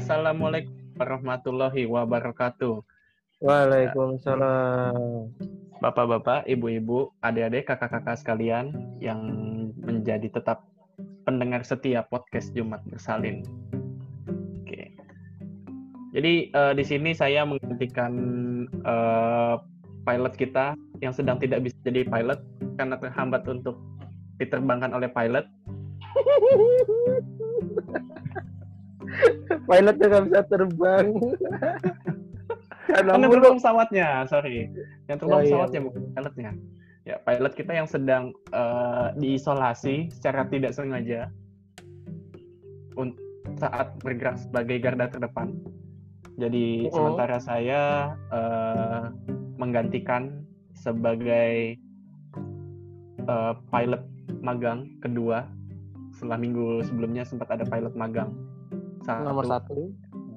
Assalamualaikum warahmatullahi wabarakatuh. Waalaikumsalam. Bapak-bapak, ibu-ibu, adik-adik, kakak-kakak sekalian yang menjadi tetap pendengar setia podcast Jumat Bersalin. Oke. Jadi uh, di sini saya menggantikan uh, pilot kita yang sedang tidak bisa jadi pilot karena terhambat untuk diterbangkan oleh pilot. Pilotnya nggak bisa terbang. Karena yang terbang pesawatnya, sorry. Yang terbang oh, iya. pesawatnya bukan pilotnya. Ya, pilot kita yang sedang uh, diisolasi secara tidak sengaja saat bergerak sebagai garda terdepan. Jadi oh. sementara saya uh, menggantikan sebagai uh, pilot magang kedua setelah minggu sebelumnya sempat ada pilot magang satu. nomor satu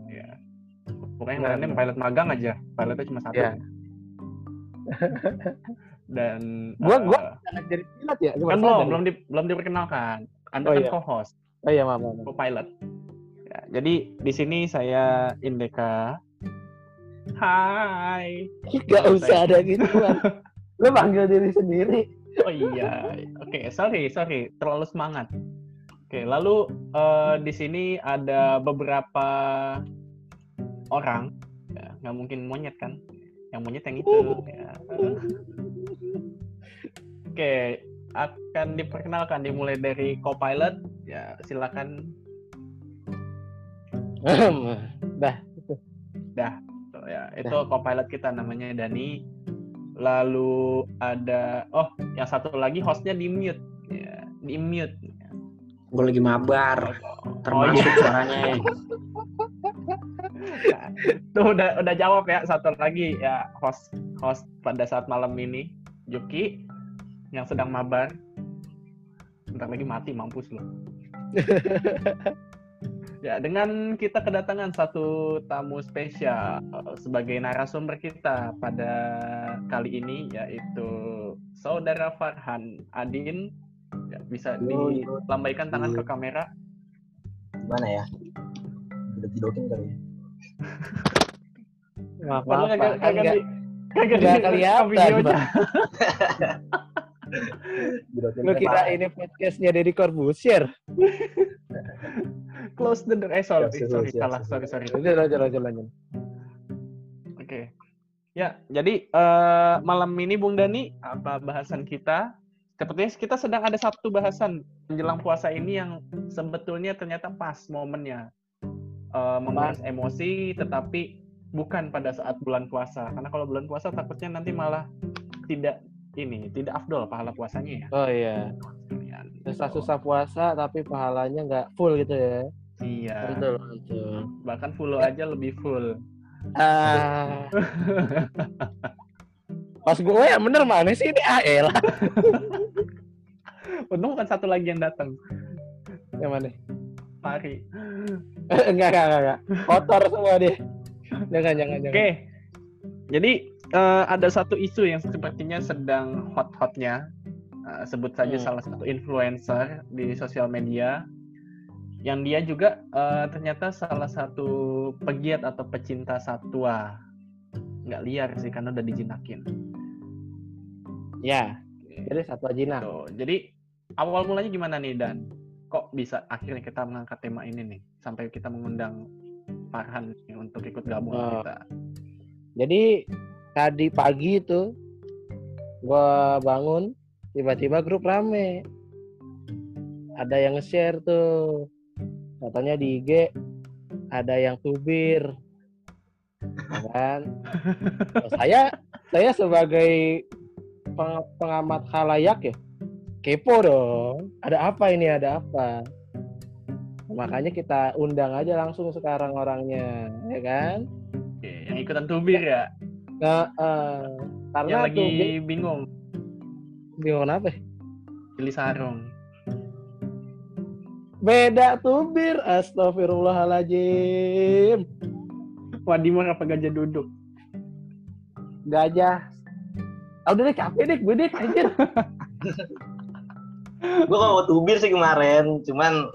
ya pokoknya yang pilot magang aja pilotnya cuma satu ya. dan gua gua uh, jadi pilot ya kan belum belum di, belum diperkenalkan anda oh, kan iya. co-host oh iya maaf, maaf. co-pilot ya, jadi di sini saya Indeka Hai. Gak usah ada gitu. Lu panggil diri sendiri. Oh iya. Oke, okay, sorry, sorry. Terlalu semangat. Oke, lalu uh, di sini ada beberapa orang, ya, nggak mungkin monyet kan? Yang monyet yang itu. Ya. Oke, akan diperkenalkan dimulai dari co-pilot. Ya, silakan. Dah. Dah. Ya, itu co-pilot kita namanya Dani. Lalu ada oh, yang satu lagi hostnya di mute. Ya, di mute gue lagi mabar. Termasuk oh, iya. suaranya. Tuh udah udah jawab ya satu lagi ya host host pada saat malam ini. Yuki yang sedang mabar. Bentar lagi mati mampus lo ya dengan kita kedatangan satu tamu spesial sebagai narasumber kita pada kali ini yaitu saudara Farhan Adin bisa dilambaikan tangan ke kamera gimana ya udah tidokin kali ya nggak apa-apa kan kagak kagak kelihatan Lu kira ini podcastnya Deddy Corbusier? Close the door. Eh sorry, sorry, salah, sorry, sorry. Lanjut, lanjut, lanjut, lanjut. Oke. Ya, jadi uh, malam ini Bung Dani, apa bahasan kita? Sepertinya kita sedang ada satu bahasan menjelang puasa ini yang sebetulnya ternyata pas momennya. Uh, membahas emosi tetapi bukan pada saat bulan puasa. Karena kalau bulan puasa takutnya nanti malah tidak ini tidak afdol pahala puasanya ya. Oh iya. Susah-susah puasa tapi pahalanya nggak full gitu ya? Iya. Betul betul. Bahkan full aja lebih full. Ah. Pas gue yang bener mana sih ini? AL. Untung bukan satu lagi yang datang. Yang mana? Mari. enggak, enggak, enggak, Kotor semua deh. Jangan, jangan, jangan. Oke. Jadi uh, ada satu isu yang sepertinya sedang hot-hotnya. Uh, sebut saja hmm. salah satu influencer di sosial media yang dia juga uh, ternyata salah satu pegiat atau pecinta satwa nggak liar sih karena udah dijinakin Ya, jadi satu aja So, jadi awal mulanya gimana nih Dan? Kok bisa akhirnya kita mengangkat tema ini nih sampai kita mengundang Farhan untuk ikut gabung oh. kita? Jadi tadi pagi itu gua bangun tiba-tiba grup rame. Ada yang nge-share tuh. Katanya di IG ada yang tubir. Ya kan? saya saya sebagai peng pengamat halayak ya kepo dong. Ada apa ini? Ada apa? Makanya kita undang aja langsung sekarang orangnya ya kan? Oke, yang ikutan tubir ya? Nah, uh, karena yang lagi tubir, bingung. Bingung apa? Pilih sarung. Beda tubir astagfirullahaladzim. Wadimon apa gajah duduk? Gajah. Ah, udah deh capek deh gue deh anjir gue mau tubir sih kemarin cuman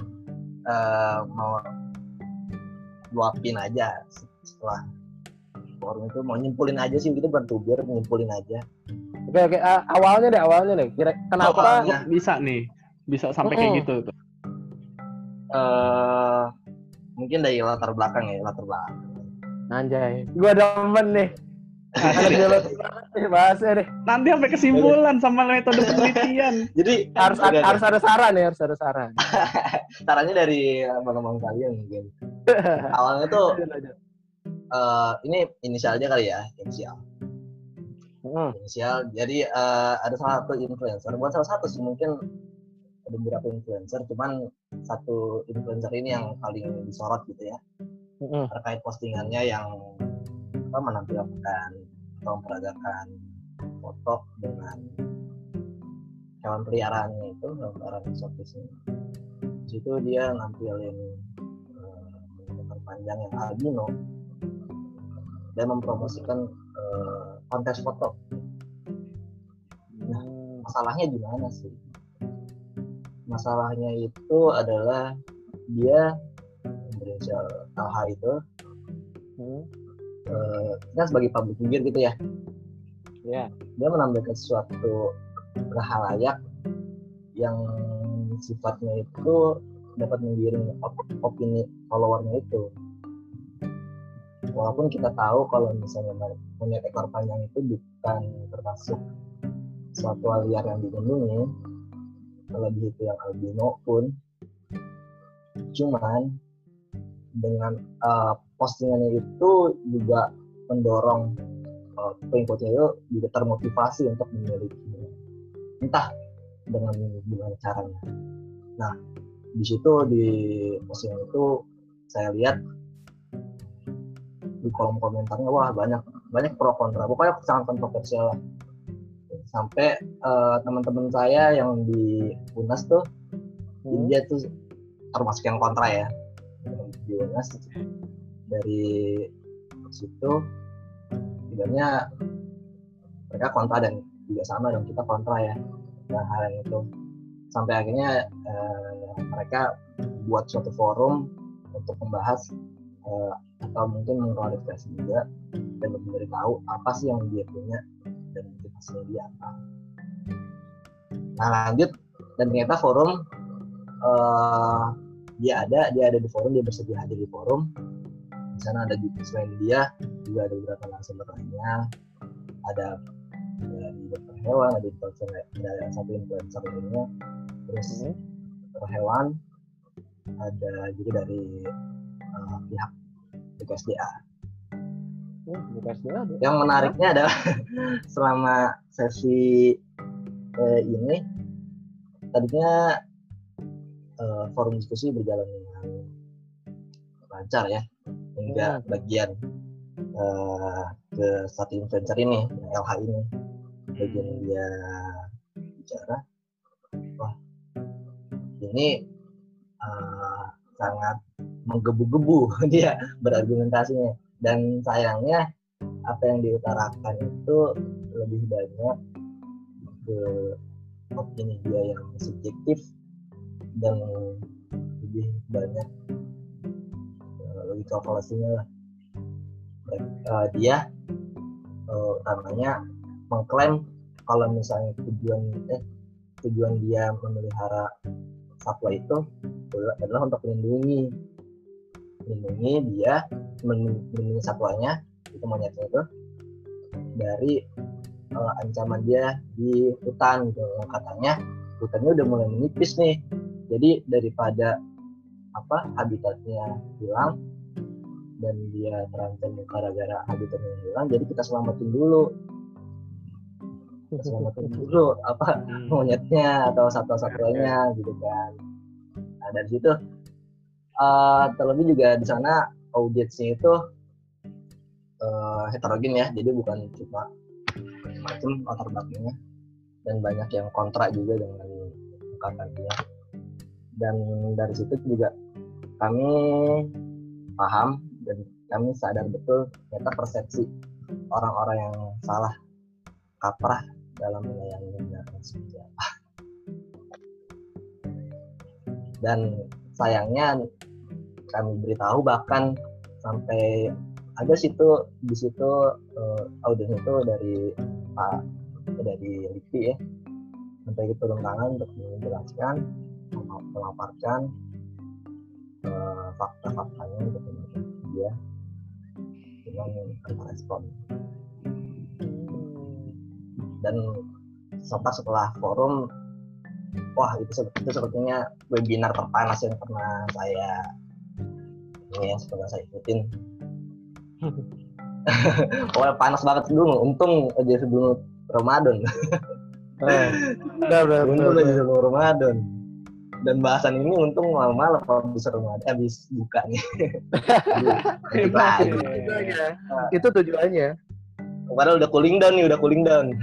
uh, mau luapin aja setelah forum itu mau nyimpulin aja sih gitu bertubir nyimpulin aja Oke oke Ah, awalnya deh awalnya deh. Kira kenapa Awalnya. Bisa nih, bisa sampai kayak Mm-mm. gitu tuh. eh mungkin dari latar belakang ya latar belakang anjay? Gua demen nih. Bahasnya deh. Nanti sampai kesimpulan sama metode penelitian. jadi Harus udah- harus ada saran nih, harus ada saran. sarannya dari abang-abang kalian mungkin awalnya tuh eh, ini inisial aja kali ya inisial Hmm. inisial jadi eh, ada salah satu influencer bukan salah satu sih mungkin ada beberapa influencer cuman satu influencer ini yang paling disorot gitu ya Hmm. terkait postingannya yang apa, menampilkan memperagakan foto dengan hewan peliharaannya itu hewan eksotisnya situ dia nampilin ekor panjang yang albino dan mempromosikan eh, kontes foto Nah, masalahnya gimana sih? Masalahnya itu adalah dia berinisial LH itu Hmm. Eh, kan sebagai public figure gitu ya. Ya. Dia menampilkan sesuatu halayak yang sifatnya itu dapat menggiring op- opini followernya itu. Walaupun kita tahu kalau misalnya monyet ekor panjang itu bukan termasuk suatu hal liar yang dilindungi, terlebih itu yang albino pun, cuman dengan eh, postingannya itu juga mendorong uh, pengikutnya itu juga termotivasi untuk memiliki entah dengan gimana caranya. Nah di situ di postingan itu saya lihat di kolom komentarnya wah banyak banyak pro kontra pokoknya sangat kontroversial lah sampai eh, teman-teman saya yang di Unas tuh Hmm. dia tuh termasuk yang kontra ya di Unas dari situ tidaknya mereka kontra dan juga sama dan kita kontra ya dengan hal yang itu. Sampai akhirnya eh, mereka buat suatu forum untuk membahas eh, atau mungkin mengklarifikasi juga dan memberitahu apa sih yang dia punya dan motivasinya dia apa. Nah lanjut. Dan ternyata forum eh, dia ada dia ada di forum dia bersedia hadir di forum di sana ada juga selain dia juga ada beberapa narasumber lainnya ada dari dokter hewan ada influencer ada satu influencer lainnya terus Hmm. dokter hewan ada juga dari eh, pihak BKSDA Hmm, ada. yang menariknya adalah selama sesi eh, ini tadinya eh, forum diskusi berjalan dengan lancar ya hingga bagian eh, ke satu influencer ini LH ini. Bagian dia bicara wah ini eh, sangat menggebu-gebu dia berargumentasinya. Dan sayangnya apa yang diutarakan itu lebih banyak ke opini dia yang subjektif dan lebih banyak logika fallacy-nya lah. Eh, dia utamanya mengklaim kalau misalnya tujuan eh tujuan dia memelihara satwa itu adalah- untuk melindungi. Melindungi dia melindungi satwanya itu monyetnya itu dari eh, ancaman dia di hutan gitu. Katanya hutannya udah mulai menipis nih. Jadi daripada apa habitatnya hilang dan dia terancam gara-gara habitatnya hilang jadi kita selamatin dulu kita selamatin dulu apa Hmm. monyetnya atau satwa-satwanya gitu kan. Nah dari situ eh, terlebih juga di sana audiensnya itu eh, heterogen ya, jadi bukan cuma macam latar belakangnya dan banyak yang kontra juga dengan ungkapan dia. Dan dari situ juga kami paham dan kami sadar betul ternyata persepsi orang-orang yang salah kaprah dalam melayani kebenaran seperti apa. Dan sayangnya kami beritahu bahkan sampai ada situ di situ uh, audien itu dari Pak dari LIPI ya sampai turun tangan untuk menjelaskan memaparkan uh, fakta-faktanya untuk dia dengan tanpa respon dan sempat setelah forum wah itu itu sepertinya webinar terpanas yang pernah saya ini ya pernah saya ikutin Pokoknya panas banget dulu. Untung aja sebelum Ramadan. Oh, udah, udah, untung udah, aja sebelum Ramadan. Dan bahasan ini untung malam-malam habis Ramadan, habis buka nih. Itu tujuannya. Itu tujuannya. Padahal udah cooling down nih, udah cooling down.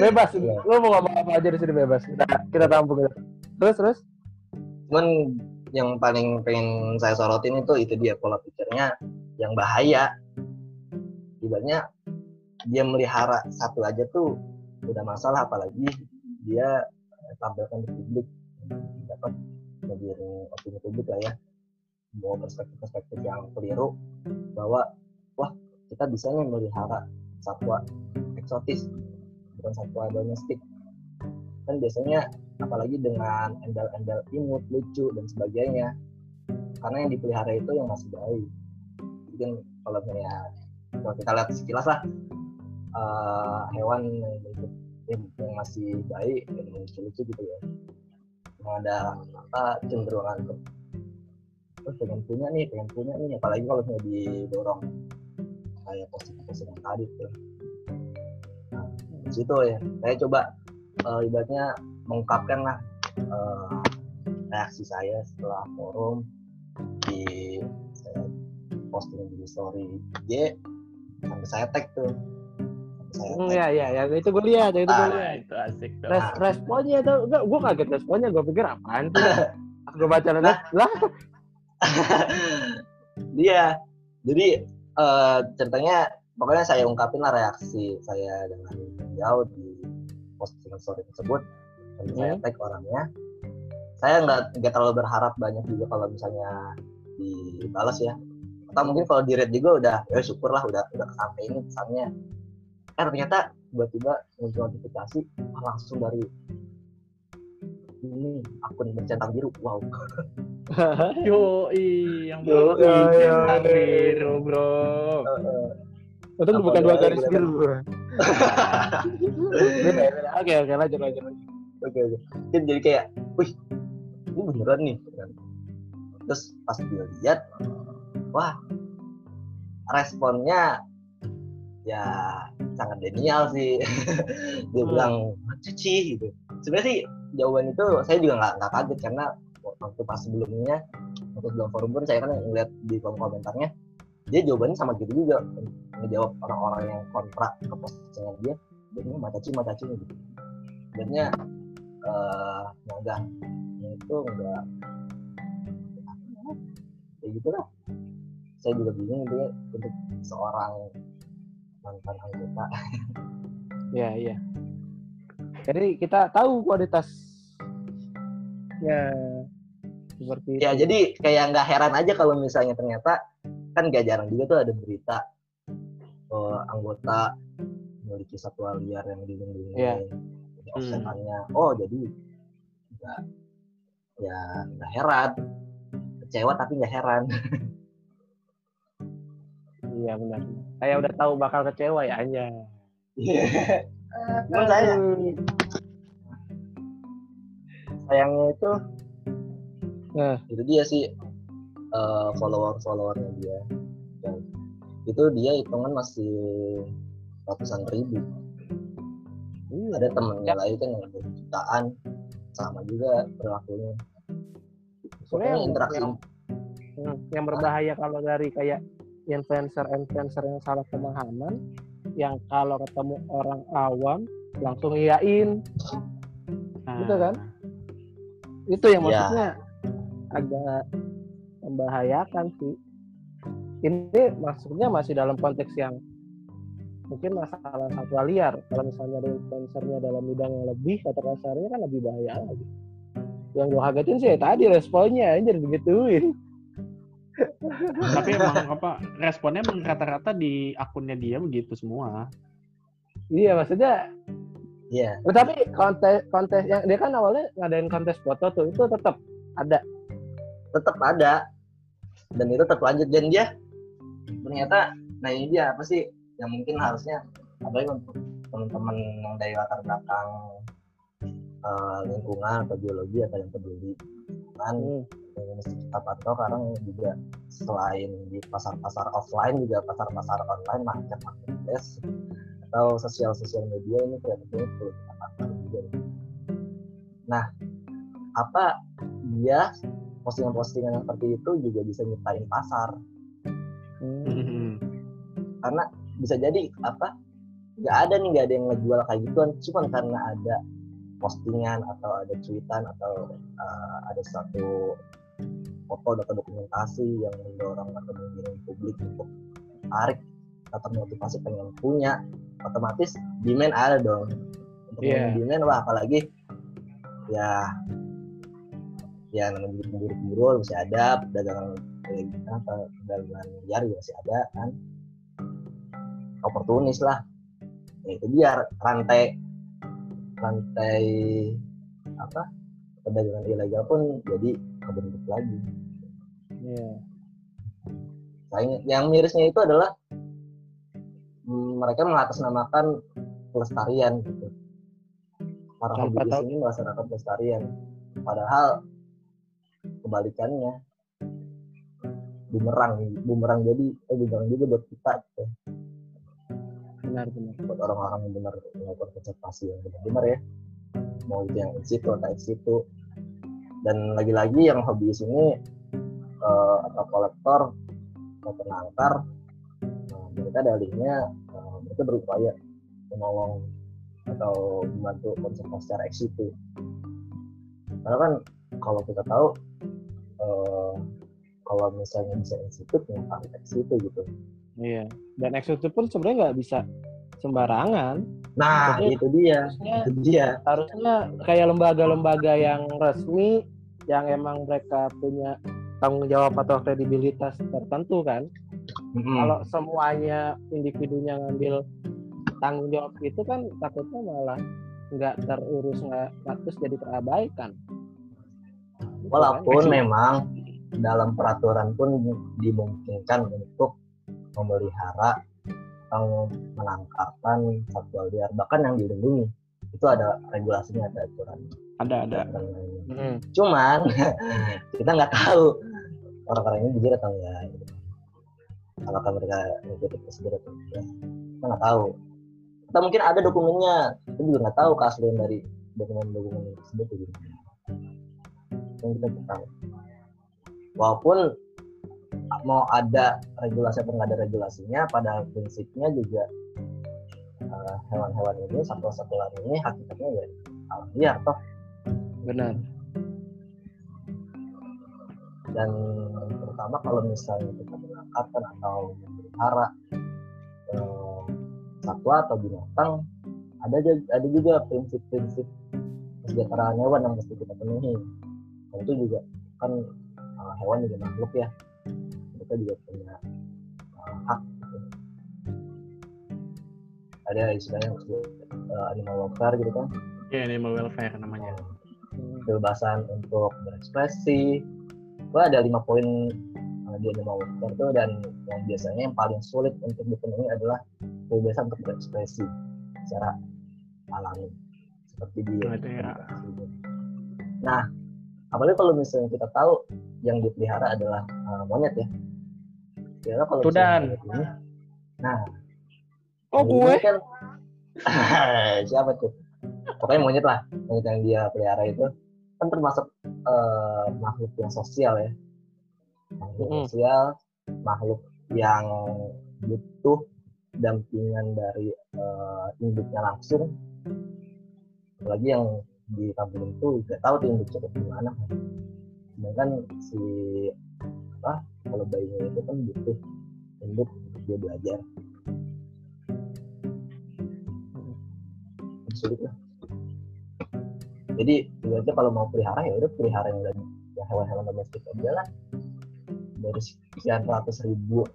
bebas, lo mau ngomong apa aja di sini bebas. Kita kita tampung ya. Terus terus. Cuman yang paling pengen saya sorotin itu itu dia pola pikirnya yang bahaya. Ibaratnya dia melihara satu aja tuh udah masalah apalagi dia tampilkan di publik dapat menjadi opini publik lah ya. Bawa perspektif-perspektif yang keliru bahwa wah kita bisa nih melihara satwa eksotis bukan satwa domestik. Kan biasanya apalagi dengan endal-endal imut lucu dan sebagainya karena yang dipelihara itu yang masih baik mungkin kalau misalnya kalau kita lihat sekilas lah uh, hewan yang bentuk yang masih baik dan lucu-lucu gitu ya. Yang ada apa cenderungan untuk terus pengen punya nih pengen punya nih. Apalagi kalau misalnya didorong kayak positif-positif tadi tuh nah, situ ya. Saya coba uh, ibaratnya mengungkapkan lah uh, reaksi saya setelah forum di saya posting di story IG sampai saya tag tuh saya hmm, ya ya. ya itu gue lihat itu gue Ah, lihat. itu asik tuh. Res, responnya tuh enggak gue kaget responnya gue pikir apaan tuh gue baca lah. lah. Dia jadi uh, ceritanya pokoknya saya ungkapin lah reaksi saya dengan jauh di postingan story tersebut. Dan saya Hmm. tag orangnya. Saya nggak nggak terlalu berharap banyak juga kalau misalnya dibalas ya. Atau mungkin kalau di rate juga udah ya syukur lah udah udah kesampaian pesannya eh ternyata tiba-tiba muncul notifikasi ah, langsung dari ini akun bercentang biru. Wow. Yo, yang Yo, baru iya, centang iya. biru, bro. itu Apa bukan dua garis biru. beda oke oke lanjut lanjut oke oke. Jadi- jadi kayak wih ini beneran nih. Terus pas dia lihat wah responnya ya sangat genial sih. Dia Hmm. bilang cuci gitu. Sebenarnya sih jawaban itu saya juga nggak nggak kaget karena waktu pas sebelumnya waktu sebelum forum pun saya kan ngeliat di kolom komentarnya dia jawabannya sama gitu juga. Ngejawab orang-orang yang kontra ke postingan dia dia ini mataci mataci gitu. Sebenarnya eh enggak itu enggak ya gitu lah. Saya juga bingung dia untuk seorang mantan anggota. Ya iya. Jadi kita tahu kualitas ya seperti ya itu. jadi kayak nggak heran aja kalau misalnya ternyata kan gak jarang juga tuh ada berita eh, anggota memiliki satwa liar yang dilindungi Iya. Jadi offsetannya oh jadi nggak ya nggak heran. Kecewa tapi nggak heran iya benar. Saya udah tahu bakal kecewa ya aja Cuman saya sayangnya itu Nah. itu dia sih eh, follower followernya dia. Dan itu dia hitungan masih ratusan ribu. Iya. ada temennya lagi kan yang ada jutaan. Sama juga perilakunya. Yang, interaksi. yang- yang berbahaya kalau dari kayak influencer-influencer yang salah pemahaman, yang kalau ketemu orang awam langsung iyain, gitu kan? Itu yang Iya. maksudnya agak membahayakan sih. Ini maksudnya masih dalam konteks yang mungkin masalah satwa liar. Kalau misalnya ada influencernya dalam bidang yang lebih, kata kasarnya kan lebih bahaya lagi. Yang gue kagetin sih ya tadi responnya anjir digituin. Tapi emang apa responnya emang rata-rata di akunnya dia begitu semua. Iya maksudnya Iya. Oh, tapi kontes kontes yang dia kan awalnya ngadain kontes foto tuh itu tetap ada. tetap ada dan itu tetap lanjut dan dia ternyata nah ini dia apa sih yang mungkin harusnya apalagi untuk teman-teman yang dari latar belakang eh, lingkungan atau biologi atau yang peduli kan Hmm. Mesti kita pantau sekarang juga selain di pasar-pasar offline juga pasar-pasar online market marketplace atau sosial-sosial media ini kreatifnya perlu kita pantau juga. Nah, apa dia postingan-postingan seperti itu juga bisa nyiptain pasar Hmm. Karena bisa jadi apa nggak ada nih nggak ada yang ngejual kayak gituan cuma karena ada postingan atau ada cuitan atau uh, ada satu foto atau dokumentasi yang mendorong atau menggiring publik untuk tarik atau motivasi pengen punya otomatis demand ada dong untuk Iya. yeah. demand wah apalagi ya ya namanya pemburu-pemburu masih ada pedagang apa perdagangan liar juga masih ada kan oportunis lah ya itu dia rantai rantai apa perdagangan ilegal pun jadi kebentuk lagi Iya. Sayangnya, yang mirisnya itu adalah mm, mereka mengatasnamakan pelestarian gitu. Para tahu. ini melaksanakan pelestarian. Padahal kebalikannya bumerang, bumerang jadi eh bumerang juga buat kita gitu. Benar benar. buat orang-orang yang benar melakukan konservasi yang benar-benar ya mau itu yang in situ atau ex situ dan lagi-lagi yang hobiis ini eh, atau kolektor atau penangkar nah, mereka dalihnya eh, mereka berupaya menolong atau membantu konservasi secara ex situ karena kan kalau kita tahu eh, kalau misalnya bisa in situ ngapain ex situ gitu. Iya. Dan eksekutif pun sebenarnya nggak bisa sembarangan. nah Maksudnya- itu dia. Harusnya itu dia. harusnya kayak lembaga-lembaga yang resmi yang emang mereka punya tanggung jawab atau kredibilitas tertentu kan. Mm-mm. Kalau semuanya individunya ngambil tanggung jawab itu kan takutnya malah nggak terurus nggak terus jadi terabaikan. Walaupun kan? memang dalam peraturan pun dimungkinkan untuk memelihara atau menangkapkan satwa liar bahkan yang dilindungi itu ada regulasinya ada aturan Ada ada. aturan lainnya. Mm. Cuman kita nggak tahu orang-orang ini jujur atau enggak. gitu. Apakah mereka mengikuti prosedur atau enggak? Kita nggak tahu. Kita mungkin ada dokumennya, kita juga nggak tahu keaslian dari dokumen-dokumen tersebut itu gimana. Yang kita nggak tahu. Walaupun mau ada regulasi atau nggak ada regulasinya, pada prinsipnya juga eh, hewan-hewan ini, satwa-satwa ini hakikatnya ya alam liar toh Benar. dan terutama kalau misalnya kita menangkapkan atau memelihara eh, satwa atau binatang ada ada juga prinsip-prinsip kesejahteraan hewan yang mesti kita penuhi dan itu juga kan eh, hewan juga makhluk ya mereka juga punya eh, hak gitu. ada istilahnya eh, animal welfare gitu kan Ya animal welfare namanya. Hmm. Kebebasan untuk berekspresi. Gue ada lima poin uh, di animal welfare itu dan yang biasanya yang paling sulit untuk dipenuhi adalah kebebasan untuk berekspresi secara alami seperti di Nah, ya. Nah, apalagi kalau misalnya kita tahu yang dipelihara adalah uh, monyet ya. Kira kalau Tudan. ini, nah Oh gue. kan siapa tuh? Pokoknya monyet lah, monyet yang dia pelihara itu kan termasuk eh, makhluk yang sosial ya, makhluk sosial, makhluk yang butuh dampingan dari eh, induknya langsung, apalagi yang di kampung itu nggak tahu tuh induk cukup gimana. Sedangkan si apa kalau bayinya itu kan butuh induk untuk dia belajar. sulit lah. Jadi ibaratnya kalau mau pelihara ya udah pelihara yang, dan- yang hewan-hewan domestik aja lah. dari sekian ratus ribu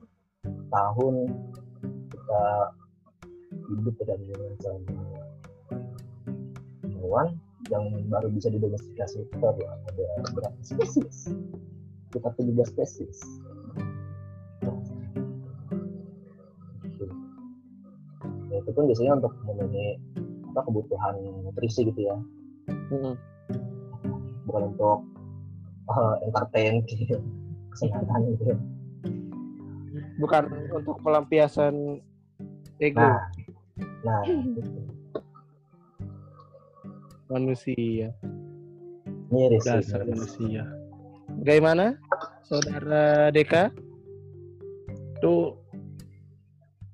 tahun kita hidup sama hewan yang baru bisa didomestikasi itu ada berapa spesies? Kita 17 spesies. Ya, itu pun biasanya untuk memenuhi apa kebutuhan nutrisi gitu ya, Mm-mm. bukan untuk uh, entertain gitu, kesenangan gitu. Bukan untuk pelampiasan ego Nah, nah, gitu. manusia. miris Dasar miris. manusia. Bagaimana, saudara Deka? Tuh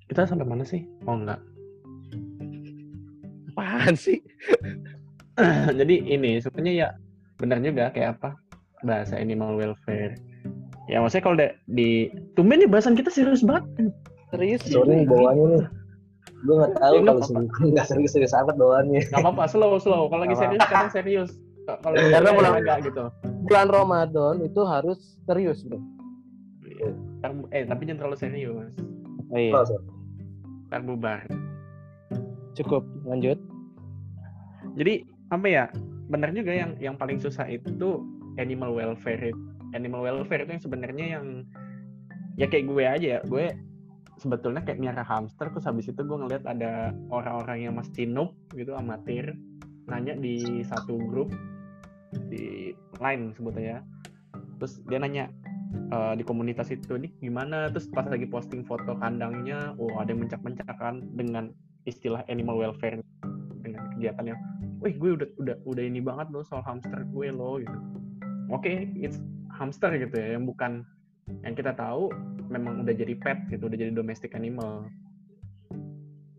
kita sampai mana sih? Oh enggak. Apaan sih? Jadi ini sebenarnya ya benar juga kayak apa bahasa animal welfare. Ya maksudnya kalau da- di tumben nih bahasan kita serius banget. Serius? Sorry nih bawaannya nih. Gue nggak tahu Ya, nggak kalau sih nggak serius-serius amat bawaannya. Gak apa-apa, slow slow. Kalau lagi serius kadang serius. Kalau Karena enggak gitu. Bulan Ramadan itu harus serius, bro. Eh tapi jangan terlalu serius. Oh iya. Ntar bubar. cukup. Lanjut. Jadi apa ya? Benar juga yang yang paling susah itu animal welfare. Animal welfare itu yang sebenarnya yang ya kayak gue aja ya. Gue sebetulnya kayak miara hamster terus habis itu gue ngeliat ada orang-orang yang masih noob gitu amatir nanya di satu grup di line sebutnya ya. Terus dia nanya eh, di komunitas itu nih gimana terus pas lagi posting foto kandangnya oh ada yang mencak-mencakan dengan istilah animal welfare dengan kegiatannya wih gue udah udah udah ini banget loh soal hamster gue loh gitu. Oke it's hamster gitu ya yang bukan yang kita tahu memang udah jadi pet gitu udah jadi domestic animal.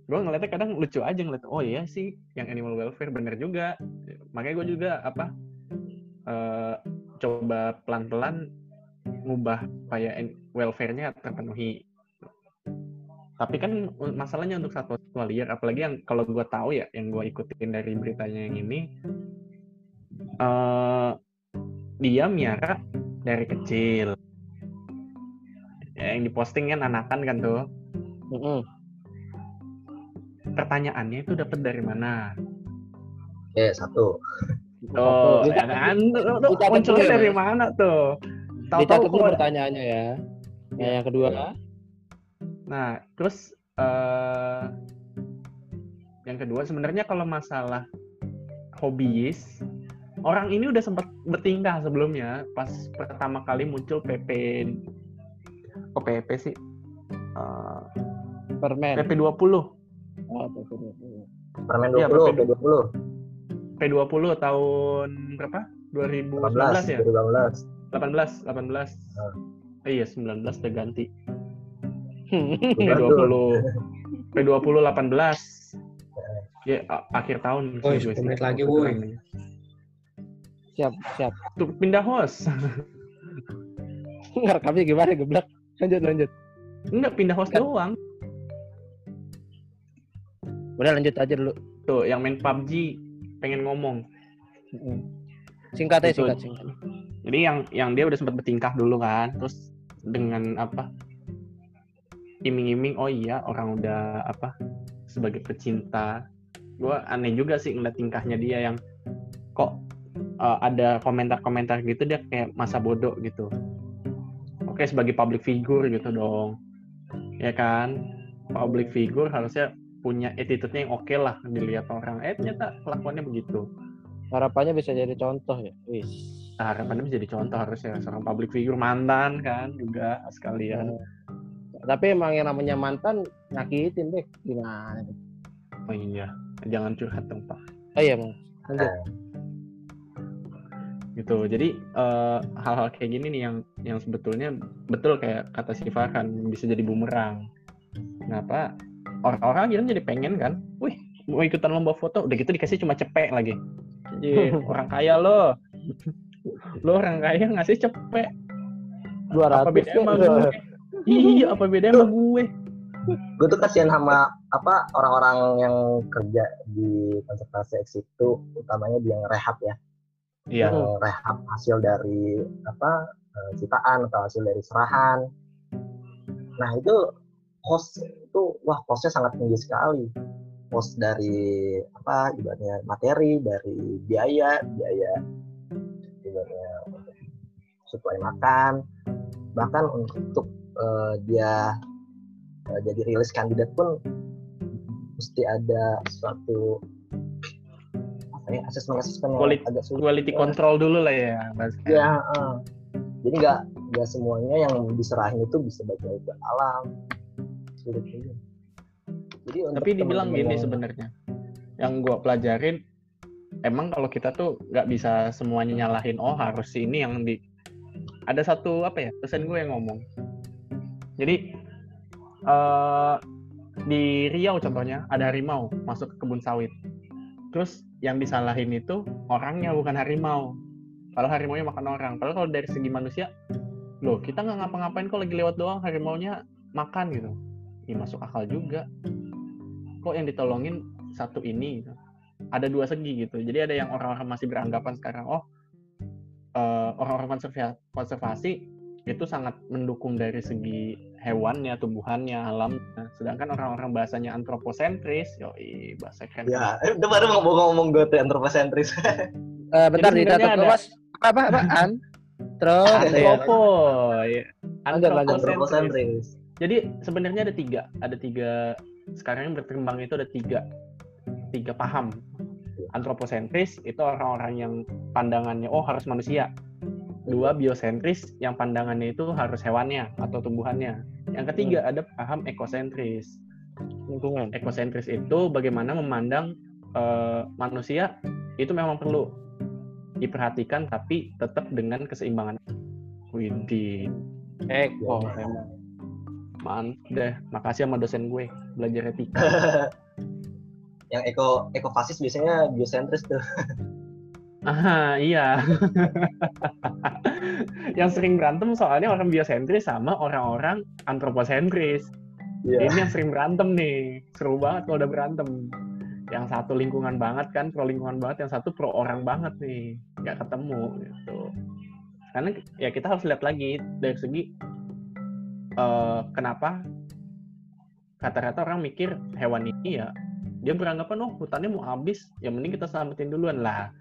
Gue ngeliatnya kadang lucu aja ngeliat oh iya sih yang animal welfare bener juga. Makanya gue juga apa eh, coba pelan-pelan ngubah en- welfare-nya terpenuhi tapi kan masalahnya untuk satwa satwa liar apalagi yang kalau gue tahu ya yang gue ikutin dari beritanya yang ini eh dia miara dari kecil ya, yang diposting kan anakan kan tuh Mm-mm. pertanyaannya itu dapat dari mana Oke, satu. Oh, ya kan? Tuh, tuh, dicatat munculnya ya, dari mana tuh? Tahu-tahu dulu pertanyaannya ya. Nah, yang kedua, Nah, terus eh yang kedua sebenarnya kalau masalah hobiis, orang ini udah sempat bertingkah sebelumnya pas pertama kali muncul PP kok PP sih? Eh, permen. PP 20. Oh, PP. Permen Iya, 20, PP. P20. P20 tahun berapa? 2019 18, ya? 2018. 18, 18. Ah. Eh, iya, 19 udah ganti. Betul. P20 P20 18 ya akhir tahun 10 sih. menit lagi, woi. siap, siap. Tuh, pindah host Ngerekamnya gimana, geblak? Lanjut, lanjut. enggak pindah host Kan. doang Udah lanjut aja dulu. tuh yang main PUBG pengen ngomong. Singkat aja, singkat, singkat. jadi yang yang dia udah sempat bertingkah dulu kan terus dengan apa iming-iming oh iya orang udah apa sebagai pecinta. Gue aneh juga sih ngeliat tingkahnya dia yang kok uh, ada komentar-komentar gitu dia kayak masa bodoh gitu. Oke sebagai public figure gitu dong. Ya kan? Public figure harusnya punya attitude-nya yang oke lah dilihat orang. Eh ternyata kelakuannya begitu. Harapannya bisa jadi contoh ya. Wis. Nah, harapannya bisa jadi contoh harusnya seorang public figure mantan kan juga sekalian. Tapi emang yang namanya mantan nyakitin deh. Gimana? Oh iya, jangan curhat dong pak. Oh iya, Mas. Lanjut. Gitu. Jadi eh, hal-hal kayak gini nih yang yang sebetulnya betul kayak kata si Farhan bisa jadi bumerang. Kenapa? Orang-orang akhirnya jadi pengen kan, wih mau ikutan lomba foto, udah gitu dikasih cuma cepek lagi. Anjir, orang kaya lo. Lo orang kaya ngasih cepek. Apa 200 bedanya sama ya. gue? Iya, apa bedanya sama gue? Gue tuh kasihan sama apa orang-orang yang kerja di konservasi X itu, utamanya dia yang rehab ya. Iya. Yang rehab hasil dari apa eh, ciptaan atau hasil dari serahan. Nah itu cost itu wah costnya sangat tinggi sekali. Cost dari apa ibaratnya materi, dari biaya, biaya ibaratnya untuk suplai makan, bahkan untuk eh, dia eh, jadi rilis kandidat pun mesti ada suatu apa ya asesmen asesmen yang Quality- agak sulit. Quality control dulu lah ya, bahasanya. Ya, eh. jadi nggak nggak semuanya yang diserahin itu bisa baik-baik ke alam. Sulit juga. Jadi Tapi dibilang gini yang- sebenarnya, yang gua pelajarin, emang kalau kita tuh nggak bisa semuanya nyalahin, oh harus ini yang di, ada satu apa ya, pesan gue yang ngomong. Jadi eh di Riau contohnya ada harimau masuk ke kebun sawit. Terus yang disalahin itu orangnya bukan harimau. Kalau harimaunya makan orang. Padahal kalau dari segi manusia, loh kita nggak ngapa-ngapain kok lagi lewat doang harimaunya makan gitu. Ya masuk akal juga kok yang ditolongin satu ini gitu. ada dua segi gitu jadi ada yang orang-orang masih beranggapan sekarang oh eh, orang-orang konserva- konservasi itu sangat mendukung dari segi hewannya tumbuhannya alamnya sedangkan orang-orang bahasanya antroposentris yoi bahasa keren Ya, itu baru mau ngomong gue tuh antroposentris. Eh, bentar Jadi sebenarnya dulu, ada- mas apa terus ya. antropo ya. Antroposentris. Jadi sebenarnya ada tiga, ada tiga sekarang yang berkembang itu ada tiga, tiga paham. Antroposentris itu orang-orang yang pandangannya oh harus manusia. Dua biosentris yang pandangannya itu harus hewannya atau tumbuhannya. Yang ketiga ada paham ekosentris. lingkungan Ekosentris itu bagaimana memandang eh, manusia itu memang perlu diperhatikan tapi tetap dengan keseimbangan. Widih, eko Ya. emang. Mantap deh, makasih sama dosen gue belajar etika. yang eko ekofasis biasanya biosentris tuh. Ah iya. yang sering berantem soalnya orang biosentris sama orang-orang antroposentris. Iya. Ini yang sering berantem nih. Seru banget kalau udah berantem. Yang satu lingkungan banget kan, pro lingkungan banget, yang satu pro orang banget nih. Nggak ketemu gitu. Karena ya kita harus lihat lagi dari segi eh, kenapa kata-kata orang mikir hewan ini ya dia beranggapan oh hutannya mau habis ya mending kita selamatin duluan lah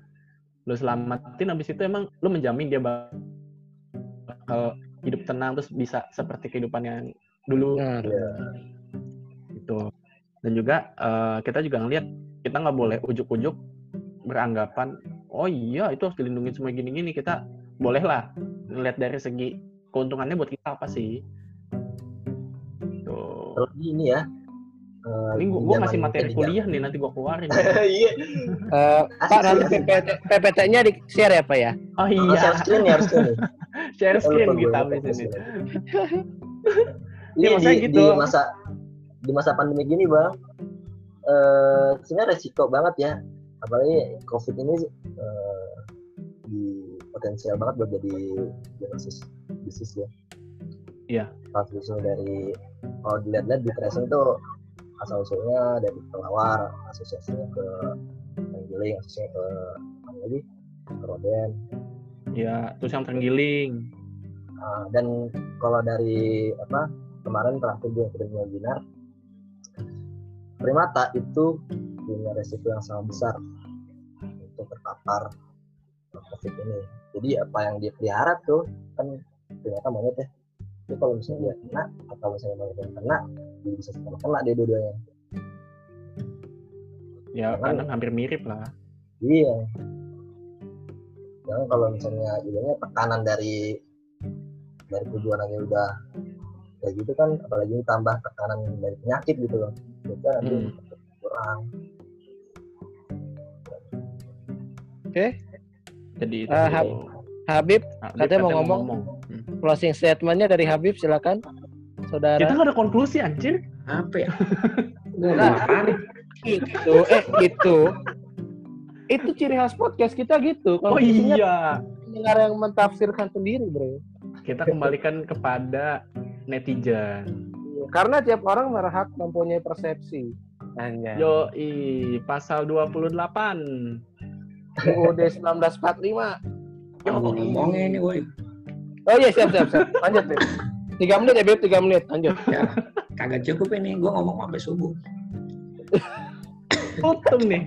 lu selamatin habis itu emang lu menjamin dia bakal hidup tenang terus bisa seperti kehidupan yang dulu. Nah, gitu. Dan juga eh, kita juga ngelihat kita nggak boleh ujuk-ujuk beranggapan oh iya itu harus dilindungi semua gini-gini. Kita bolehlah ngelihat dari segi keuntungannya buat kita apa sih? Tuh Terus ini ya. Eh, ini gua zaman ngasih materi kuliah nih nanti gua keluarin Iya. eh, Asik Pak nanti PPT-nya di share ya Pak ya oh Oh, iya share screen ya harus share Oh, screen kita gue, habis ini screen. Iya, Ini maksudnya di, gitu. di masa di masa pandemi gini bang, eh sebenarnya resiko banget ya. Apalagi COVID ini eh, di potensial banget buat jadi diagnosis bisnis ya. Iya. Usul dari kalau dilihat-lihat di tracing itu asal usulnya dari pelawar, asosiasinya ke penggiling, asosiasinya ke apa lagi? Ke roden, ya terus yang terenggiling. Nah, dan kalau dari apa kemarin terakhir gue kirim webinar primata itu punya resiko yang sangat besar untuk terpapar covid ini. Jadi apa yang dia pelihara tuh kan primata monyet ya. Itu kalau misalnya dia kena atau misalnya monyet yang kena bisa sama kena dia dua-duanya. Ya karena hampir mirip lah. Iya. Jangan kalau misalnya ibaratnya tekanan dari dari tujuannya udah kayak gitu kan apalagi tambah tekanan dari penyakit gitu loh. Itu kan nanti Hmm. kurang jadi itu Ah, Hab- Habib dia katanya mau ngomong. Hmm. closing statementnya dari Habib silakan saudara. Kita nggak ada konklusi anjir. Apa ya? Gua Nah. mau apa nih? Itu eh gitu. Itu ciri khas podcast kita gitu. Oh Konklusinya iya. pendengar yang mentafsirkan sendiri bro. Kita kembalikan kepada netizen. Karena tiap orang berhak mempunyai persepsi. Hanya yo pasal 28 UUD 1945 yang mau ngomongnya ini gue Oh iya siap siap siap. Lanjut Beb. Tiga menit ya Beb, tiga menit. Lanjut. Ya, kagak cukup ini. Gue ngomong sampai subuh. Potong nih.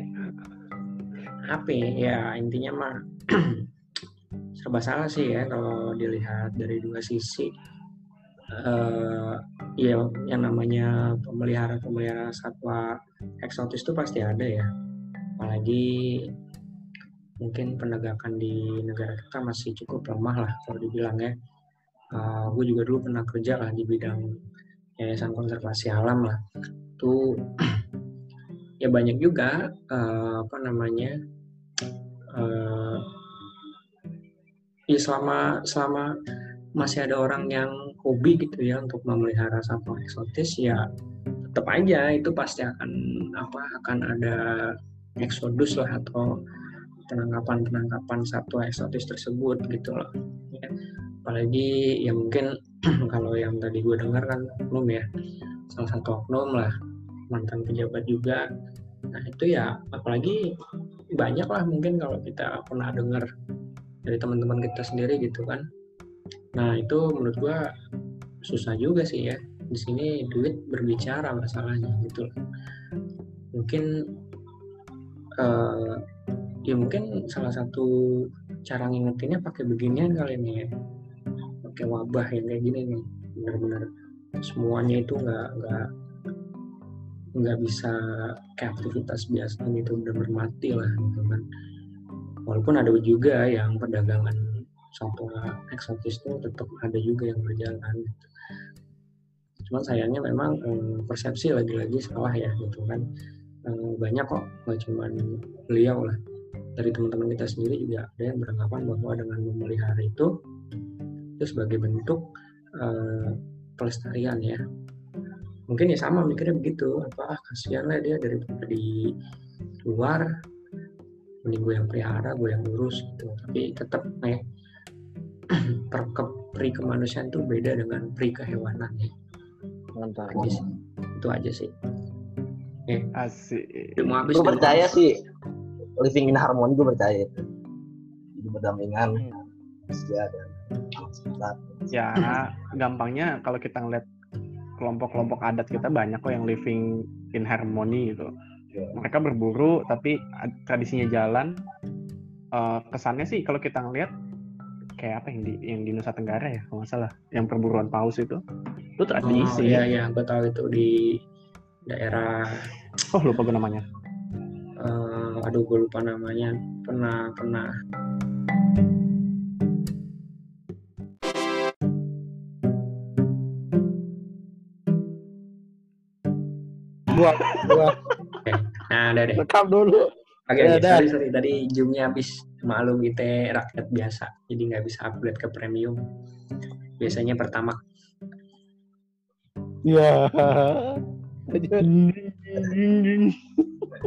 Apa ya intinya mah serba salah sih ya kalau dilihat dari dua sisi. eh ya yang namanya pemelihara pemelihara satwa eksotis itu pasti ada ya. Apalagi mungkin penegakan di negara kita masih cukup lemah lah kalau dibilang ya. Gue juga dulu pernah kerja lah di bidang yayasan konservasi alam lah. Tuh ya banyak juga eh, apa namanya eh, ya selama selama masih ada orang yang hobi gitu ya untuk memelihara satwa eksotis ya tetap aja itu pasti akan apa akan ada eksodus lah atau penangkapan penangkapan satwa eksotis tersebut gitu loh ya. Apalagi ya mungkin kalau yang tadi gue dengar kan oknum ya. Salah satu oknum lah mantan pejabat juga. Nah itu ya apalagi banyak lah mungkin kalau kita pernah dengar dari teman-teman kita sendiri gitu kan. Nah itu menurut gua susah juga sih ya. Di sini duit berbicara masalahnya gitu mungkin eh, ya mungkin salah satu cara ngingetinnya pakai beginian kali ini ya pakai wabah yang kayak gini nih. Benar-benar semuanya itu nggak nggak nggak bisa kayak aktivitas biasa gitu benar-benar mati lah gitu kan. Walaupun ada juga yang perdagangan satwa eksotis itu tetap ada juga yang berjalan gitu. cuman sayangnya memang eh, persepsi lagi-lagi salah ya gitu kan. Eh, banyak kok nggak cuman beliau lah. Dari teman-teman kita sendiri juga ada yang beranggapan bahwa dengan memelihara itu itu sebagai bentuk eh, pelestarian ya mungkin ya sama mikirnya begitu apa ah, kasihan lah dia dari di luar mending gue yang pelihara gue yang urus gitu tapi tetap kayak per ke, pri kemanusiaan itu beda dengan pri kehewanan ya Mantap. aja sih. itu aja sih Asik. Udah mau habis gue nih. percaya sih living in harmony gue percaya itu berdampingan alam sekitar Ya, gampangnya kalau kita ngeliat kelompok-kelompok adat kita banyak kok yang living in harmony gitu. Iya. Mereka berburu tapi ad- tradisinya jalan. Eh, kesannya sih kalau kita ngeliat kayak apa yang di yang di Nusa Tenggara ya kalau nggak salah, yang perburuan paus itu, itu Oh, tradisi. iya iya gue tahu itu di daerah Oh lupa gue namanya. eh, aduh gue lupa namanya pernah pernah Gua gua nah udah deh. Rekam dulu. oke Ya, oke dah. sorry. Sorry tadi zoomnya habis. Maklum kita rakyat biasa. Jadi nggak bisa upgrade ke premium. Biasanya pertama. Iya.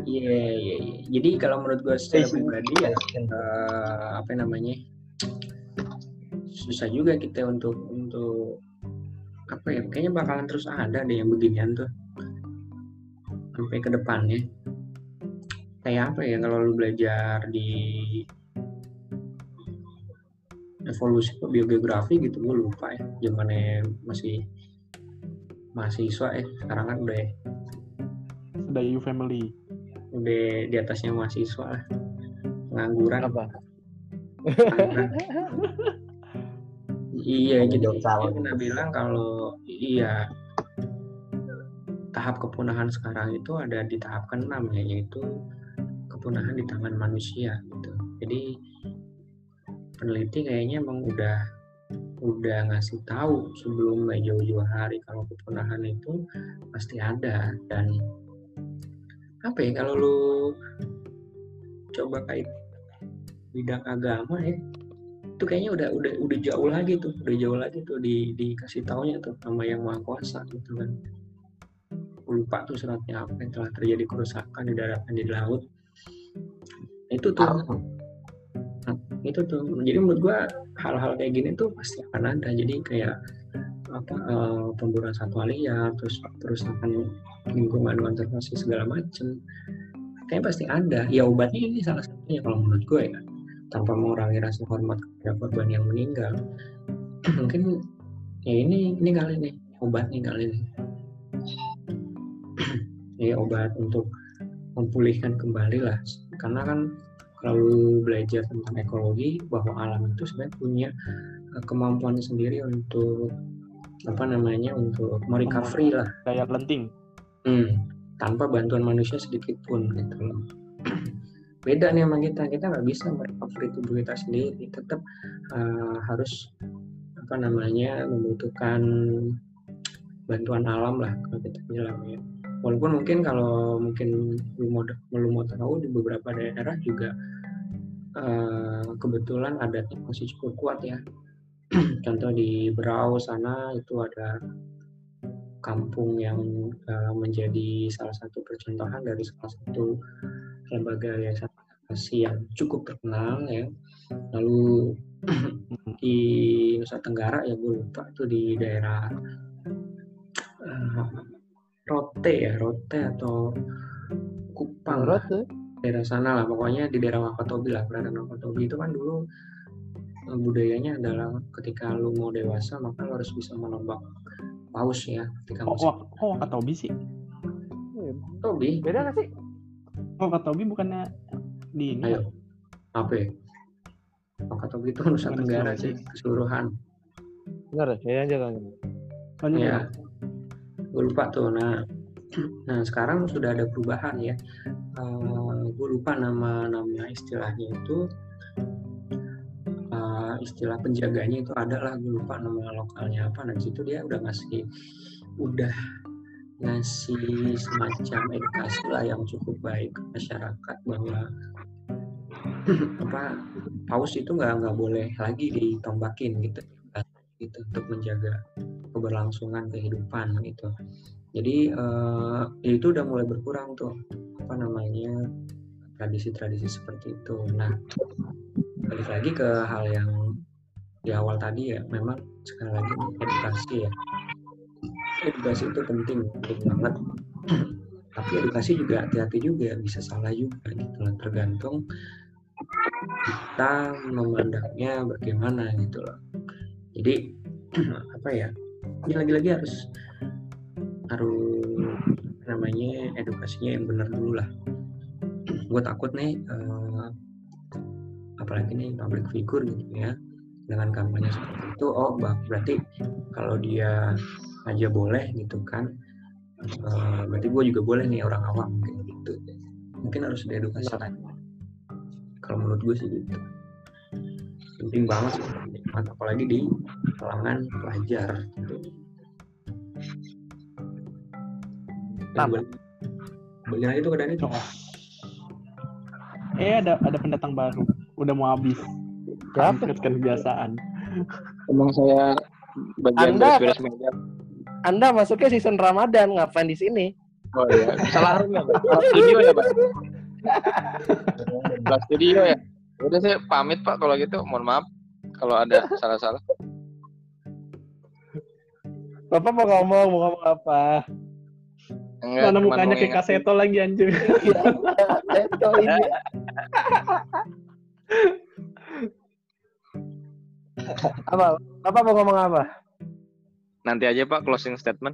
Iya iya iya. Jadi kalau menurut gue secara pribadi ya eh, apa namanya? Susah juga kita untuk untuk apa ya? Kayaknya bakalan terus ada deh yang beginian tuh sampai ke depannya. Kayak apa ya kalau lu belajar di evolusi biogeografi gitu gue lupa ya. Zamannya masih mahasiswa ya sekarang kan udah Sudah you family. udah di atasnya mahasiswa lah. Pengangguran. Apa? iya jadi pernah bilang kalau iya tahap kepunahan sekarang itu ada di tahap keenam ya yaitu kepunahan di tangan manusia gitu. Jadi peneliti kayaknya emang udah udah ngasih tahu sebelum jauh-jauh hari kalau kepunahan itu pasti ada. Dan apa ya kalau lu coba kait bidang agama ya itu kayaknya udah udah udah jauh lagi tuh udah jauh lagi tuh di dikasih taunya tuh sama yang maha kuasa gitu kan lupa tuh suratnya apa yang telah terjadi kerusakan di darat dan di laut. Itu tuh. Itu tuh. Jadi menurut gua hal-hal kayak gini tuh pasti akan ada. Jadi kayak apa eh, pemburuan satwa liar terus perusakan lingkungan konservasi segala macem kayaknya pasti ada. Ya obatnya ini salah satunya kalau menurut gue ya. Tanpa mengurangi rasa hormat kepada korban yang meninggal. Mungkin ya ini ini kali nih obat nih kali nih ya obat untuk memulihkan kembali lah karena kan kalau belajar tentang ekologi bahwa alam itu sebenarnya punya eh, kemampuan sendiri untuk apa namanya untuk merecovery lah Daya lenting. Hmm, tanpa bantuan manusia sedikit pun gitu loh. Beda nih sama kita, kita nggak bisa merecovery tubuh kita sendiri, tetap uh, harus apa namanya membutuhkan bantuan alam lah kalau kita bilang ya. Walaupun mungkin kalau mungkin lu mau lu mau tahu di beberapa daerah juga uh, kebetulan adatnya masih cukup kuat ya. Contoh di Berau sana itu ada kampung yang uh, menjadi salah satu percontohan dari salah satu lembaga yayasan advokasi yang cukup terkenal ya. Lalu di Nusa Tenggara ya gue lupa itu di daerah uh, Rote ya, Rote atau Kupang tuh, daerah sana lah pokoknya di daerah Wakatobi lah perairan Wakatobi itu kan dulu eh, budayanya adalah ketika lu mau dewasa maka lu harus bisa menembak paus ya ketika Oh, masih oh, oh Wakatobi sih. Tobi beda nggak sih? Oh, Wakatobi bukannya di ini. ayo apa ya? Wakatobi itu Nusa Tenggara sih keseluruhan Benar ya? Kayaknya aja kan. Ini ya gue lupa tuh. Nah nah sekarang sudah ada perubahan ya. Eh, gue lupa nama nama istilahnya itu. Eh, istilah penjaganya itu ada lah gue lupa nama lokalnya apa. Nah situ dia udah ngasih udah ngasih semacam edukasi lah yang cukup baik ke masyarakat bahwa apa paus itu nggak nggak boleh lagi ditombakin gitu gitu untuk menjaga keberlangsungan kehidupan gitu. Jadi eh, itu udah mulai berkurang tuh apa namanya tradisi-tradisi seperti itu. Nah balik lagi ke hal yang di awal tadi ya, memang sekali lagi edukasi ya. Edukasi itu penting, penting banget. Tapi edukasi juga hati-hati juga bisa salah juga gitu loh, tergantung kita memandangnya bagaimana gitu loh. Jadi apa ya? Ini lagi-lagi harus harus namanya edukasinya yang benar dulu lah. Gue takut nih eh, apalagi nih public figure gitu ya dengan kampanye seperti itu oh bah, berarti kalau dia aja boleh gitu kan eh, berarti gue juga boleh nih orang awam gitu. Mungkin harus diedukasi. Kalau menurut gue sih gitu penting banget sih apalagi di kalangan pelajar gitu. Tam. balik, balik lagi tuh ke Dani tuh. Oh. Eh ada ada pendatang baru. Udah mau habis. Siapa? Kan kebiasaan. Emang saya bagian Anda- beres meja. Anda masuknya season Ramadan, ngapain di sini? Oh iya, salah room ya, Pak? Studio ya, Pak? Salah studio ya. Udah saya pamit Pak kalau gitu. Mohon maaf kalau ada salah-salah. Bapak mau ngomong, mau ngomong apa? Enggak, Mana mukanya mau kayak kaseto lagi anjir. Itu ini. apa? Bapak mau ngomong apa? Nanti aja Pak closing statement.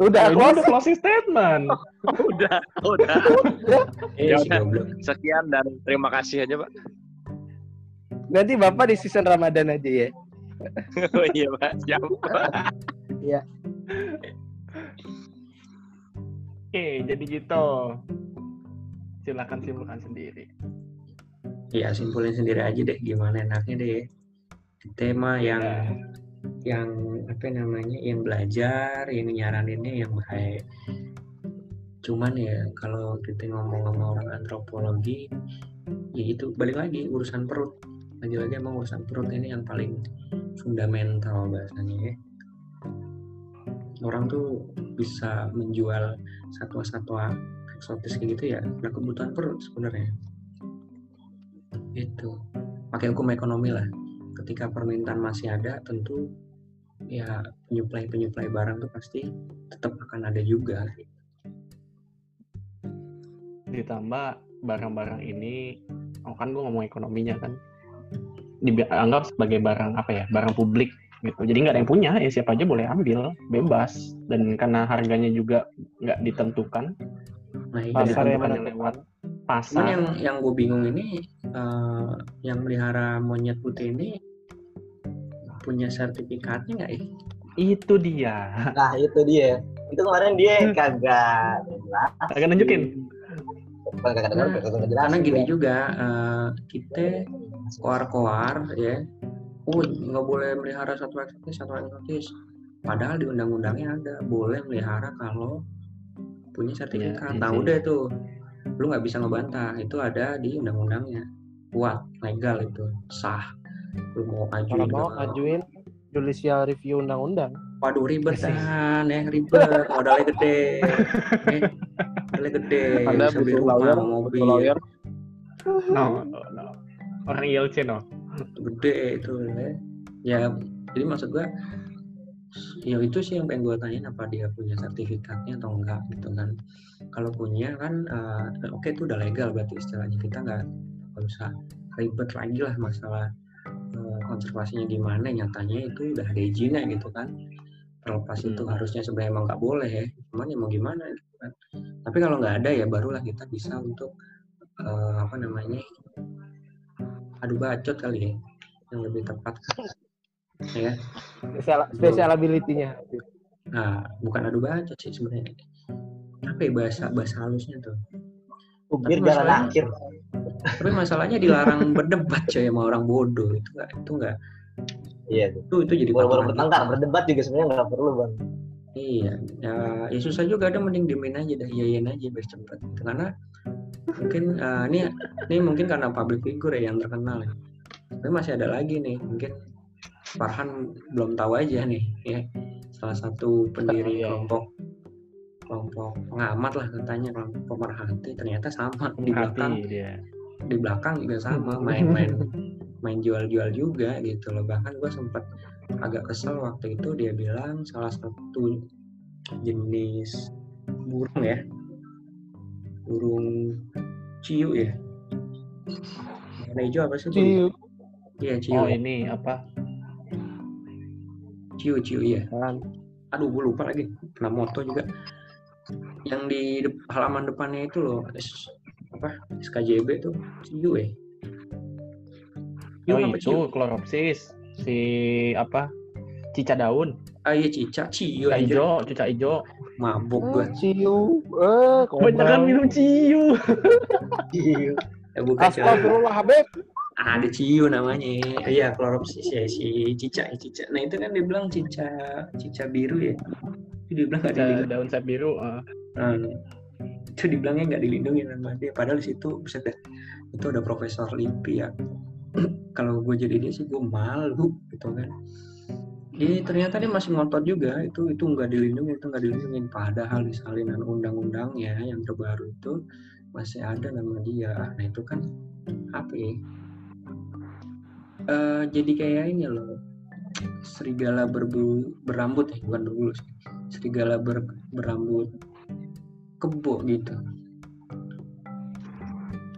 Udah, close. udah closing statement. udah, udah. Ya udah. Sekian dan terima kasih aja Pak. Nanti Bapak di season Ramadan aja ya. oh iya Pak, siap. Oke, jadi gitu. Silakan simpulkan sendiri. Ya simpulin sendiri aja deh gimana enaknya deh. Tema yang yang apa namanya yang belajar, yang nyaraninnya yang baik. Cuman ya kalau kita ngomong sama orang antropologi, ya itu balik lagi urusan perut. Lagi-lagi emang urusan perut ini yang paling fundamental bahasanya ya. Orang tuh bisa menjual satwa-satwa eksotis kayak gitu ya, karena kebutuhan perut sebenarnya. Itu. Pakai hukum ekonomi lah. Ketika permintaan masih ada tentu ya penyuplai penyuplai barang tuh pasti tetap akan ada juga. Ditambah barang-barang ini, oh kan gue ngomong ekonominya kan, dianggap sebagai barang apa ya, barang publik gitu. Jadi nggak ada yang punya, ya siapa aja boleh ambil, bebas. Dan karena harganya juga nggak ditentukan, Nah, itu Pasar yang mana? lewat Cuman pasar. yang yang gue bingung ini eh, yang melihara monyet putih ini punya sertifikatnya nggak ya? Itu dia. Nah itu dia. Itu kemarin dia kagak. Kagak nunjukin. Nah. Karena gini juga eh, kita koar-koar ya, oh nggak boleh melihara satwa eksotis, satwa eksotis. Padahal di undang-undangnya ada boleh melihara kalau punya sertifikat. Iya, nah udah tuh, lu nggak bisa ngebantah. Itu ada di undang-undangnya, kuat, legal itu, sah. Lu mau Kalau ajuin mau ke ajuin judicial review undang-undang. Waduh ribet Sih. kan ya ribet modalnya gede eh, modalnya gede Anda bisa beli butuh rumah lawyer, mobil lawyer. No, no, no. Orang ILC no. gede itu ya. ya jadi maksud gua ya itu sih yang pengen gue tanyain apa dia punya sertifikatnya atau enggak gitu kan kalau punya kan eh, oke itu udah legal berarti istilahnya kita nggak usah ribet lagi lah masalah eh, konservasinya gimana nyatanya itu udah ada izinnya gitu kan terlepas itu Hmm. harusnya sebenarnya emang nggak boleh ya cuman ya mau gimana gitu kan tapi kalau nggak ada ya barulah kita bisa untuk eh, apa namanya adu bacot kali ya yang lebih tepat ya Special, special ability-nya. nah bukan adu bacot sih sebenarnya apa ya bahasa bahasa halusnya tuh Ubir Tapi jalan masalahnya- akhir. tapi masalahnya dilarang berdebat coy sama orang bodoh itu nggak itu nggak Iya. itu itu jadi patokan bertengkar, berdebat juga sebenarnya nggak perlu bang. Iya, ya, ya susah juga ada mending diemin aja dah iyain aja biar cepet. Gitu. Karena mungkin eh, ini ini mungkin karena public figure ya yang terkenal ya. Tapi masih ada lagi nih, mungkin Farhan belum tahu aja nih ya. Salah satu pendiri Iya. kelompok kelompok pengamat lah katanya kelompok pemerhati ternyata sama di belakang Hati dia. di belakang juga sama main-main main jual-jual juga gitu loh bahkan gue sempet agak kesel waktu itu dia bilang salah satu jenis burung ya burung ciu ya warna hijau apa sih? Ciu. iya ciu Oh ini apa? ciu ciu iya Kan. aduh gue lupa lagi pernah moto juga yang di halaman depannya itu loh S- apa SKJB tuh ciu ya Ciu Oh apa itu ciu? kloropsis. Si apa? Cica daun. Ah iya cica ciu Cica anjir. ijo, cica ijo. mabuk Oh, gue ciu. Eh, Kebanyakan minum ciu. Iya. ya bukan ciu. Astagfirullah, Habib. ada ciu namanya iya kloropsis ya si cica ya, cica nah itu kan dia bilang cica cica biru ya itu dia bilang dilindungi daun sap biru. eh. Nah, itu dibilangnya nggak dilindungi sama dia padahal di situ buset dah itu ada profesor Limpi ya kalau gue jadi dia sih gue malu gitu kan Ini ternyata dia masih ngotot juga itu itu nggak dilindungi itu nggak dilindungi padahal di salinan undang-undangnya yang terbaru itu masih ada nama dia nah itu kan apa ya Eh, jadi kayak ini loh serigala berbulu berambut ya bukan berbulu sih serigala ber- berambut kebo gitu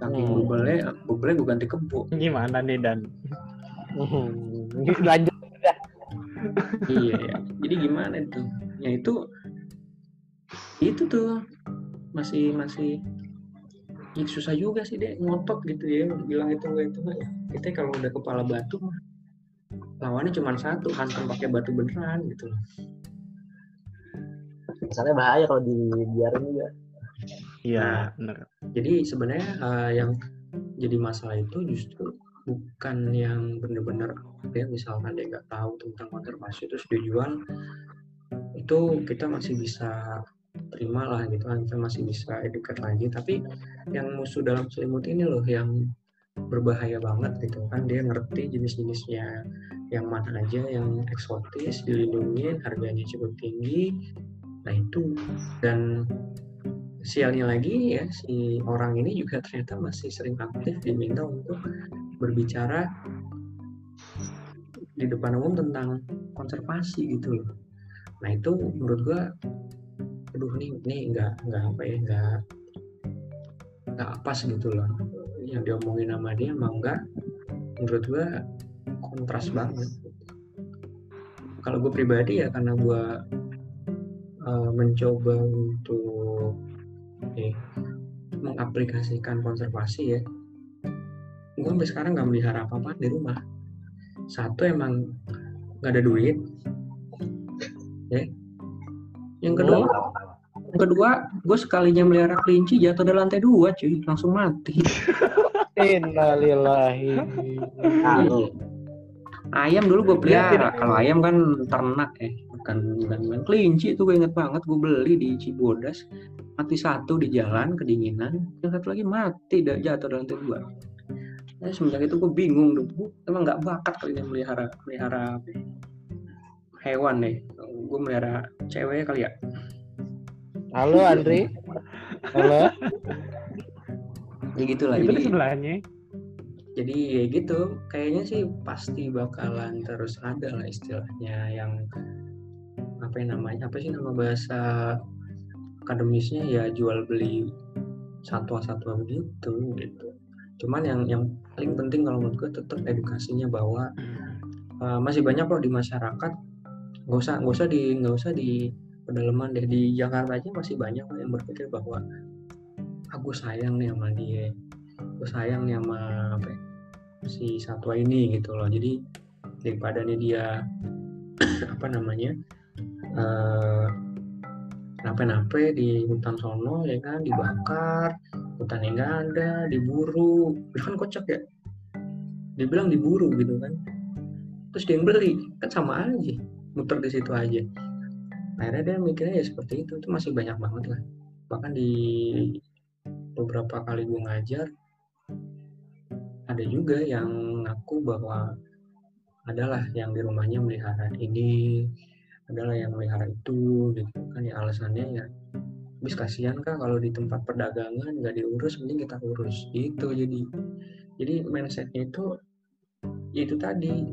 saking Hmm. bubelnya bubelnya gue ganti kebo Gimana nih dan? Hmm. Lanjut. Iya ya jadi gimana itu ya itu itu tuh masih masih ya susah juga sih deh ngotot gitu ya bilang itu itu ya kita kalau udah kepala batu mah lawannya cuma satu hantam pakai batu beneran gitu loh Misalnya bahaya kalau dibiarin juga. Iya, benar. jadi sebenarnya eh, yang jadi masalah itu justru bukan yang benar-benar ya misalkan dia nggak tahu tentang konservasi terus dijual itu kita masih bisa terima lah gitu kan kita masih bisa educate lagi. Tapi yang musuh dalam selimut ini loh yang berbahaya banget gitu kan dia ngerti jenis-jenisnya. Yang mana aja yang eksotis dilindungi harganya cukup tinggi nah itu. Dan sialnya lagi ya si orang ini juga ternyata masih sering aktif diminta untuk berbicara di depan umum tentang konservasi gitu loh. Nah itu menurut gua, aduh nih nih nggak nggak apa ya nggak nggak pas gitu loh. Yang diomongin sama dia emang nggak menurut gua kontras banget. kalau gue pribadi ya karena gue uh, mencoba untuk eh, mengaplikasikan konservasi ya gue sampai sekarang nggak melihara apa apa di rumah. Satu emang nggak ada duit. Ya. Yang kedua yang kedua gue sekalinya melihara kelinci jatuh dari lantai dua cuy. Langsung mati. Innalillahi. Ayam dulu gue Lihat pelihara. kalau ayam kan ternak ya bukan bukan, bukan kelinci itu gue inget banget. Gue beli di Cibodas. Mati satu di jalan kedinginan. Yang satu lagi mati jatuh dari lantai dua nah, semenjak itu gue bingung tuh gue emang nggak bakat kali ini melihara melihara ya, hewan deh gue melihara cewek kali ya Halo Andri. Halo. ya gitulah Itu di jadi sebelahnya. jadi ya gitu kayaknya sih pasti bakalan terus ada lah istilahnya yang apa yang namanya apa sih nama bahasa akademisnya ya jual beli satwa-satwa begitu gitu cuman yang yang paling penting kalau menurut gue tetap edukasinya bahwa uh, masih banyak kok di masyarakat. Nggak usah nggak usah di nggak usah di pedalaman deh. Di Jakarta aja masih banyak yang berpikir bahwa aku sayang nih sama dia. Gue sayang nih sama apa ya, si satwa ini gitu loh. Jadi daripada nih dia apa namanya eh nape-nape di hutan sono ya kan dibakar hutan yang nggak ada diburu. Itu kan kocak ya. Dibilang diburu gitu kan. Terus dia yang beli. Kan sama aja. Muter di situ aja. Akhirnya dia mikirnya ya seperti itu. Itu masih banyak banget lah. Bahkan di beberapa kali gue ngajar ada juga yang ngaku bahwa adalah yang di rumahnya melihara ini adalah yang melihara itu gitu kan. Ya alasannya ya habis kasihan kak kalau di tempat perdagangan nggak diurus mending kita urus. Gitu jadi. Jadi mindsetnya itu ya itu tadi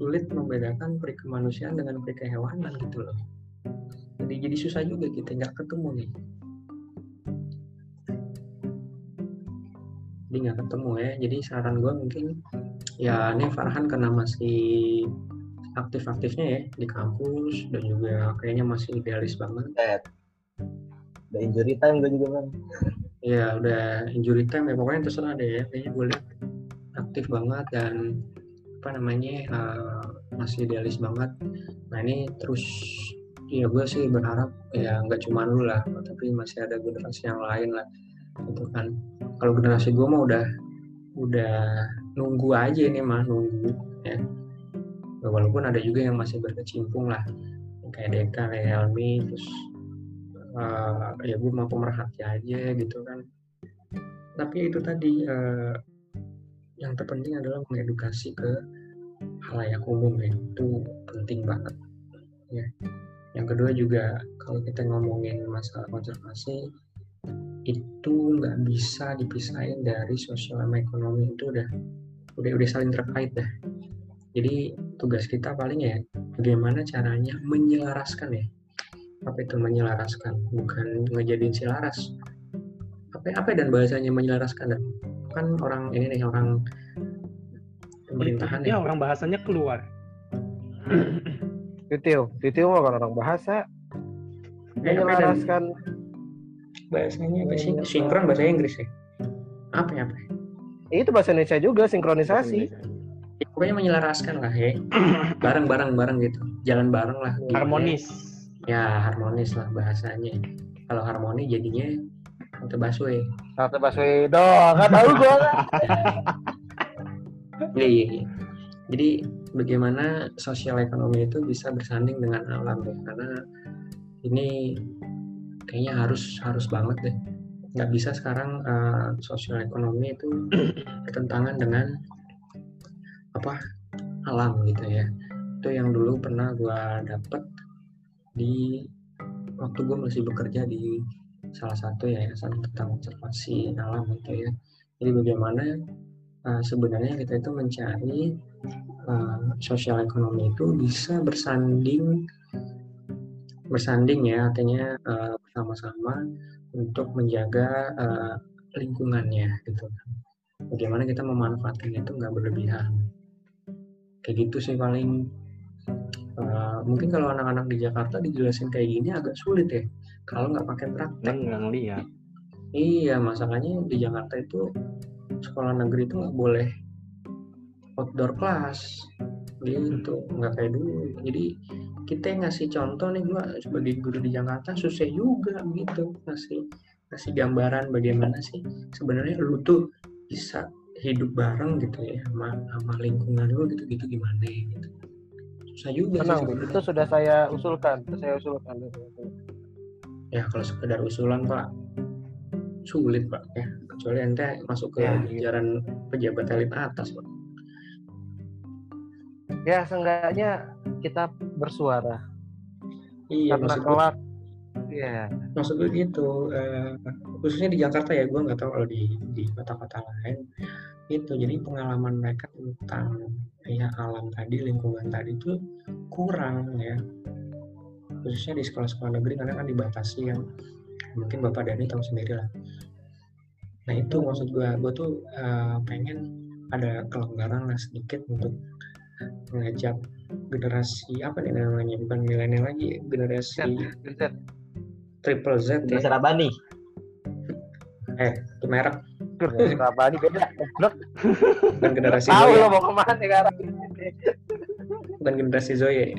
sulit membedakan peri kemanusiaan dengan peri kehewanan gitu loh. Jadi jadi susah juga kita nggak ketemu nih. Jadi nggak ketemu ya. Jadi saran gue mungkin ya ini Farhan karena masih aktif-aktifnya ya di kampus dan juga kayaknya masih idealis banget. Udah injury time gue juga bang. ya udah injury time ya. Pokoknya terserah deh ya. Kayaknya lihat aktif banget dan apa namanya uh, masih idealis banget. Nah ini terus ya gue sih berharap ya nggak cuma lu lah tapi masih ada generasi yang lain lah gitu kan. Kalau generasi gue mah udah udah nunggu aja ini mah nunggu ya. Walaupun ada juga yang masih berkecimpung lah. Kayak Deka kayak Helmi terus uh, ya gue mau pemerhati aja gitu kan. Tapi itu tadi uh, yang terpenting adalah mengedukasi ke halayak umum ya itu penting banget ya. Yang kedua juga kalau kita ngomongin masalah konservasi itu nggak bisa dipisahin dari sosial ekonomi itu udah udah udah saling terkait dah. Jadi tugas kita paling ya bagaimana caranya menyelaraskan ya apa itu menyelaraskan bukan ngejadiin silaras apa apa dan bahasanya menyelaraskan dan kan orang ini nih orang pemerintahan ya ya orang bahasanya keluar. Titiu, Titiu mah bukan orang bahasa. Eh, Menyelaraskan bahasanya apa sih sinkron bahasa Inggris ya apa ya apa ya? itu bahasa Indonesia juga sinkronisasi. Ya, pokoknya menyelaraskan lah ya bareng bareng bareng gitu jalan bareng lah gitu ya. Harmonis. Ya harmonis lah bahasanya. Kalau harmoni jadinya tante busway Satu Baswedan doang, nggak tahu gua. iya iya iya. jadi bagaimana sosial ekonomi itu bisa bersanding dengan alam ya? Karena ini kayaknya harus harus banget deh. Nggak bisa sekarang eh, sosial ekonomi itu bertentangan dengan apa? Alam gitu ya. Itu yang dulu pernah gua dapet di waktu gue masih bekerja di salah satu yayasan tentang konservasi alam gitu ya. Jadi bagaimana uh, sebenarnya kita itu mencari uh, sosial ekonomi itu bisa bersanding bersanding ya artinya uh, bersama-sama untuk menjaga uh, lingkungannya gitu kan. Bagaimana kita memanfaatkan itu nggak berlebihan. Kayak gitu sih paling Eh, mungkin kalau anak-anak di Jakarta dijelasin kayak gini agak sulit ya kalau nggak pakai praktek. Neng nggak ngeliat. Iya, masalahnya di Jakarta itu sekolah negeri itu nggak boleh outdoor class gitu, nggak kayak dulu. Jadi kita yang ngasih contoh nih gua sebagai guru di Jakarta susah juga gitu ngasih ngasih gambaran bagaimana sih sebenarnya lu tuh bisa hidup bareng gitu ya sama, sama lingkungan lu gitu gitu gimana gitu. Susah juga sih Tenang, Bu. sebenarnya. itu sudah saya usulkan, itu saya usulkan. ya kalau sekedar usulan pak sulit pak ya kecuali ente masuk ke Ya. jajaran pejabat elit atas pak Ya, seenggaknya kita bersuara. iya Karena gue, kelak, ya, maksud gue gitu eh, khususnya di Jakarta ya gue nggak tahu kalau di di kota-kota lain itu jadi pengalaman mereka tentang ya alam tadi lingkungan tadi itu kurang ya. Khususnya di sekolah-sekolah negeri karena kan dibatasi yang mungkin bapak Dani tahu sendiri lah nah itu maksud gue gue tuh eh, pengen ada kelonggaran lah sedikit untuk mengajak generasi apa nih namanya bukan milenial lagi generasi. Triple Z ya Rabani. eh itu merek Kenapa ini beda? Goblok. bukan generasi Tahu lo mau ke mana sekarang? bukan generasi Zoya ya.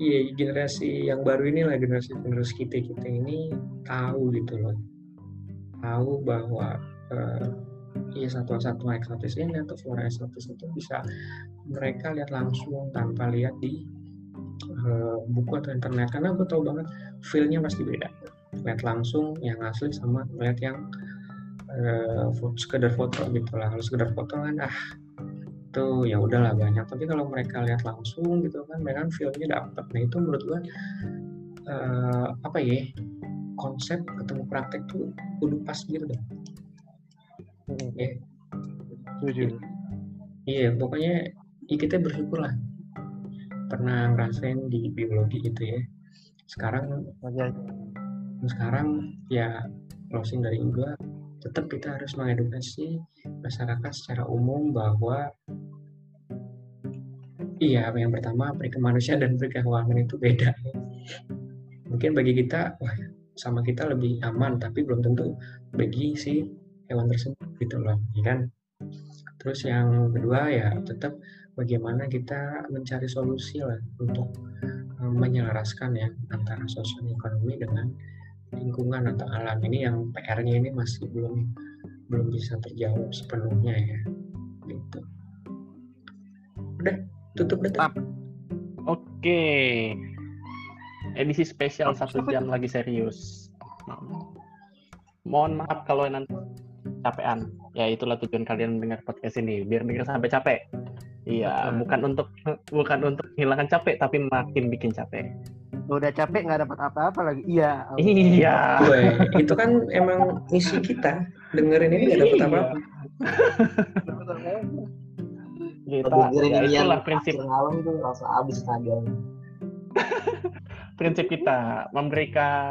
iya generasi yang baru ini lah generasi penerus kita kita ini tahu gitu loh tahu bahwa eh, iya satwa satwa eksotis ini atau flora eksotis itu bisa mereka lihat langsung tanpa lihat di eh, buku atau internet. Karena gue tahu banget feelnya pasti beda. Lihat langsung yang asli sama lihat yang fo- sekedar foto gitu lah. Kalau sekedar foto kan ah itu ya udahlah banyak. Tapi kalau mereka lihat langsung gitu kan mereka kan feelnya dapet. Nah itu menurut gua eh, apa ya konsep ketemu praktek tuh kudu pas gitu deh Ya. Setuju. iya pokoknya ya kita bersyukur lah pernah ngerasain di biologi itu ya. Sekarang Makanya sekarang ya closing dari gua tetap kita harus mengedukasi masyarakat secara umum bahwa iya yang pertama perikemanusiaan dan perikehewanan itu beda. Mungkin bagi kita wah sama kita lebih aman tapi belum tentu bagi si hewan tersebut gitu loh ya kan? Terus yang kedua ya tetap bagaimana kita mencari solusi lah untuk eh, menyelaraskan ya antara sosial ekonomi dengan lingkungan atau alam ini yang PR-nya ini masih belum belum bisa terjawab sepenuhnya ya gitu udah tutup deh Tap. Oke. Edisi spesial satu jam lagi serius. Mohon maaf kalau nanti capean. Ya itulah tujuan kalian mendengar podcast ini, biar dengar sampai capek. Iya, bukan untuk bukan untuk menghilangkan capek, tapi makin bikin capek. udah capek nggak dapat apa-apa lagi. Iya. Iya. itu kan emang misi kita dengerin ini gak dapet Iya. apa-apa Kita, Dengerin ya ini yang itulah prinsip malam tuh langsung habis tenaga. prinsip kita memberikan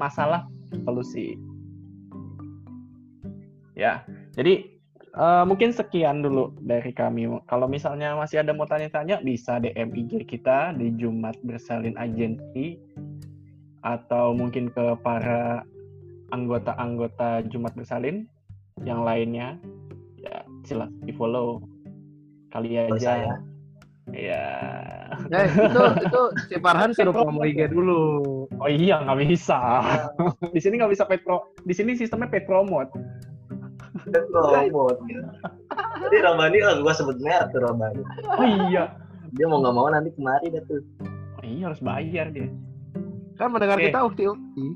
masalah solusi. Ya, jadi eh, mungkin sekian dulu dari kami. Kalau misalnya masih ada mau tanya-tanya, bisa DM IG kita di Jumat Bersalin Agensi atau mungkin ke para anggota-anggota Jumat Bersalin yang lainnya. Ya, silakan di follow kali aja. saya. Ya. Ya, itu itu si Farhan suruh promo IG dulu. Oh iya, nggak bisa. di sini nggak bisa paid pro. Di sini sistemnya paid promote. Promote. Jadi Robani, oh gua sebut merek tuh Robani. Oh iya. Dia mau nggak mau nanti kemari dah tuh. Oh, iya harus bayar dia. Kan mendengar Oke. kita ukti ukti.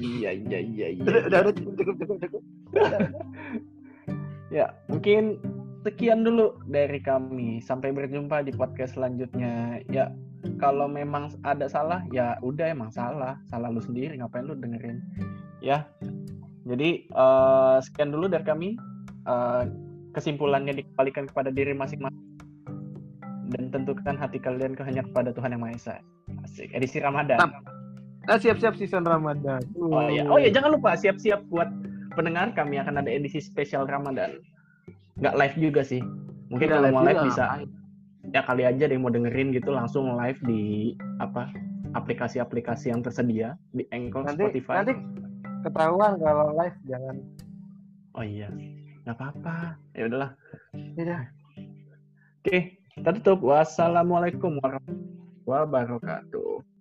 Iya iya iya iya. Udah, udah, udah, cukup, cukup, cukup, cukup. Ya mungkin sekian dulu dari kami. Sampai berjumpa di podcast selanjutnya. Ya kalau memang ada salah ya udah emang salah. Salah lu sendiri ngapain lu dengerin. Ya. Jadi eh, sekian dulu dari kami. Eh, kesimpulannya dikembalikan kepada diri masing-masing dan tentukan hati kalian hanya kepada Tuhan yang Maha Esa. Asik. Edisi Ramadan. Tap. Ah, siap-siap season Ramadan. Oh ya, oh ya jangan lupa siap-siap buat pendengar kami akan ada edisi spesial Ramadan. Nggak live juga sih. Mungkin Nggak kalau live mau live juga, bisa. ya kali aja yang mau dengerin gitu langsung live di apa aplikasi-aplikasi yang tersedia di Anchor, Nanti Spotify. nanti ketahuan kalau live jangan Oh iya, nggak apa-apa. Ya udahlah. tidak. Oke, kita tutup. Wassalamualaikum warahmatullahi wabarakatuh.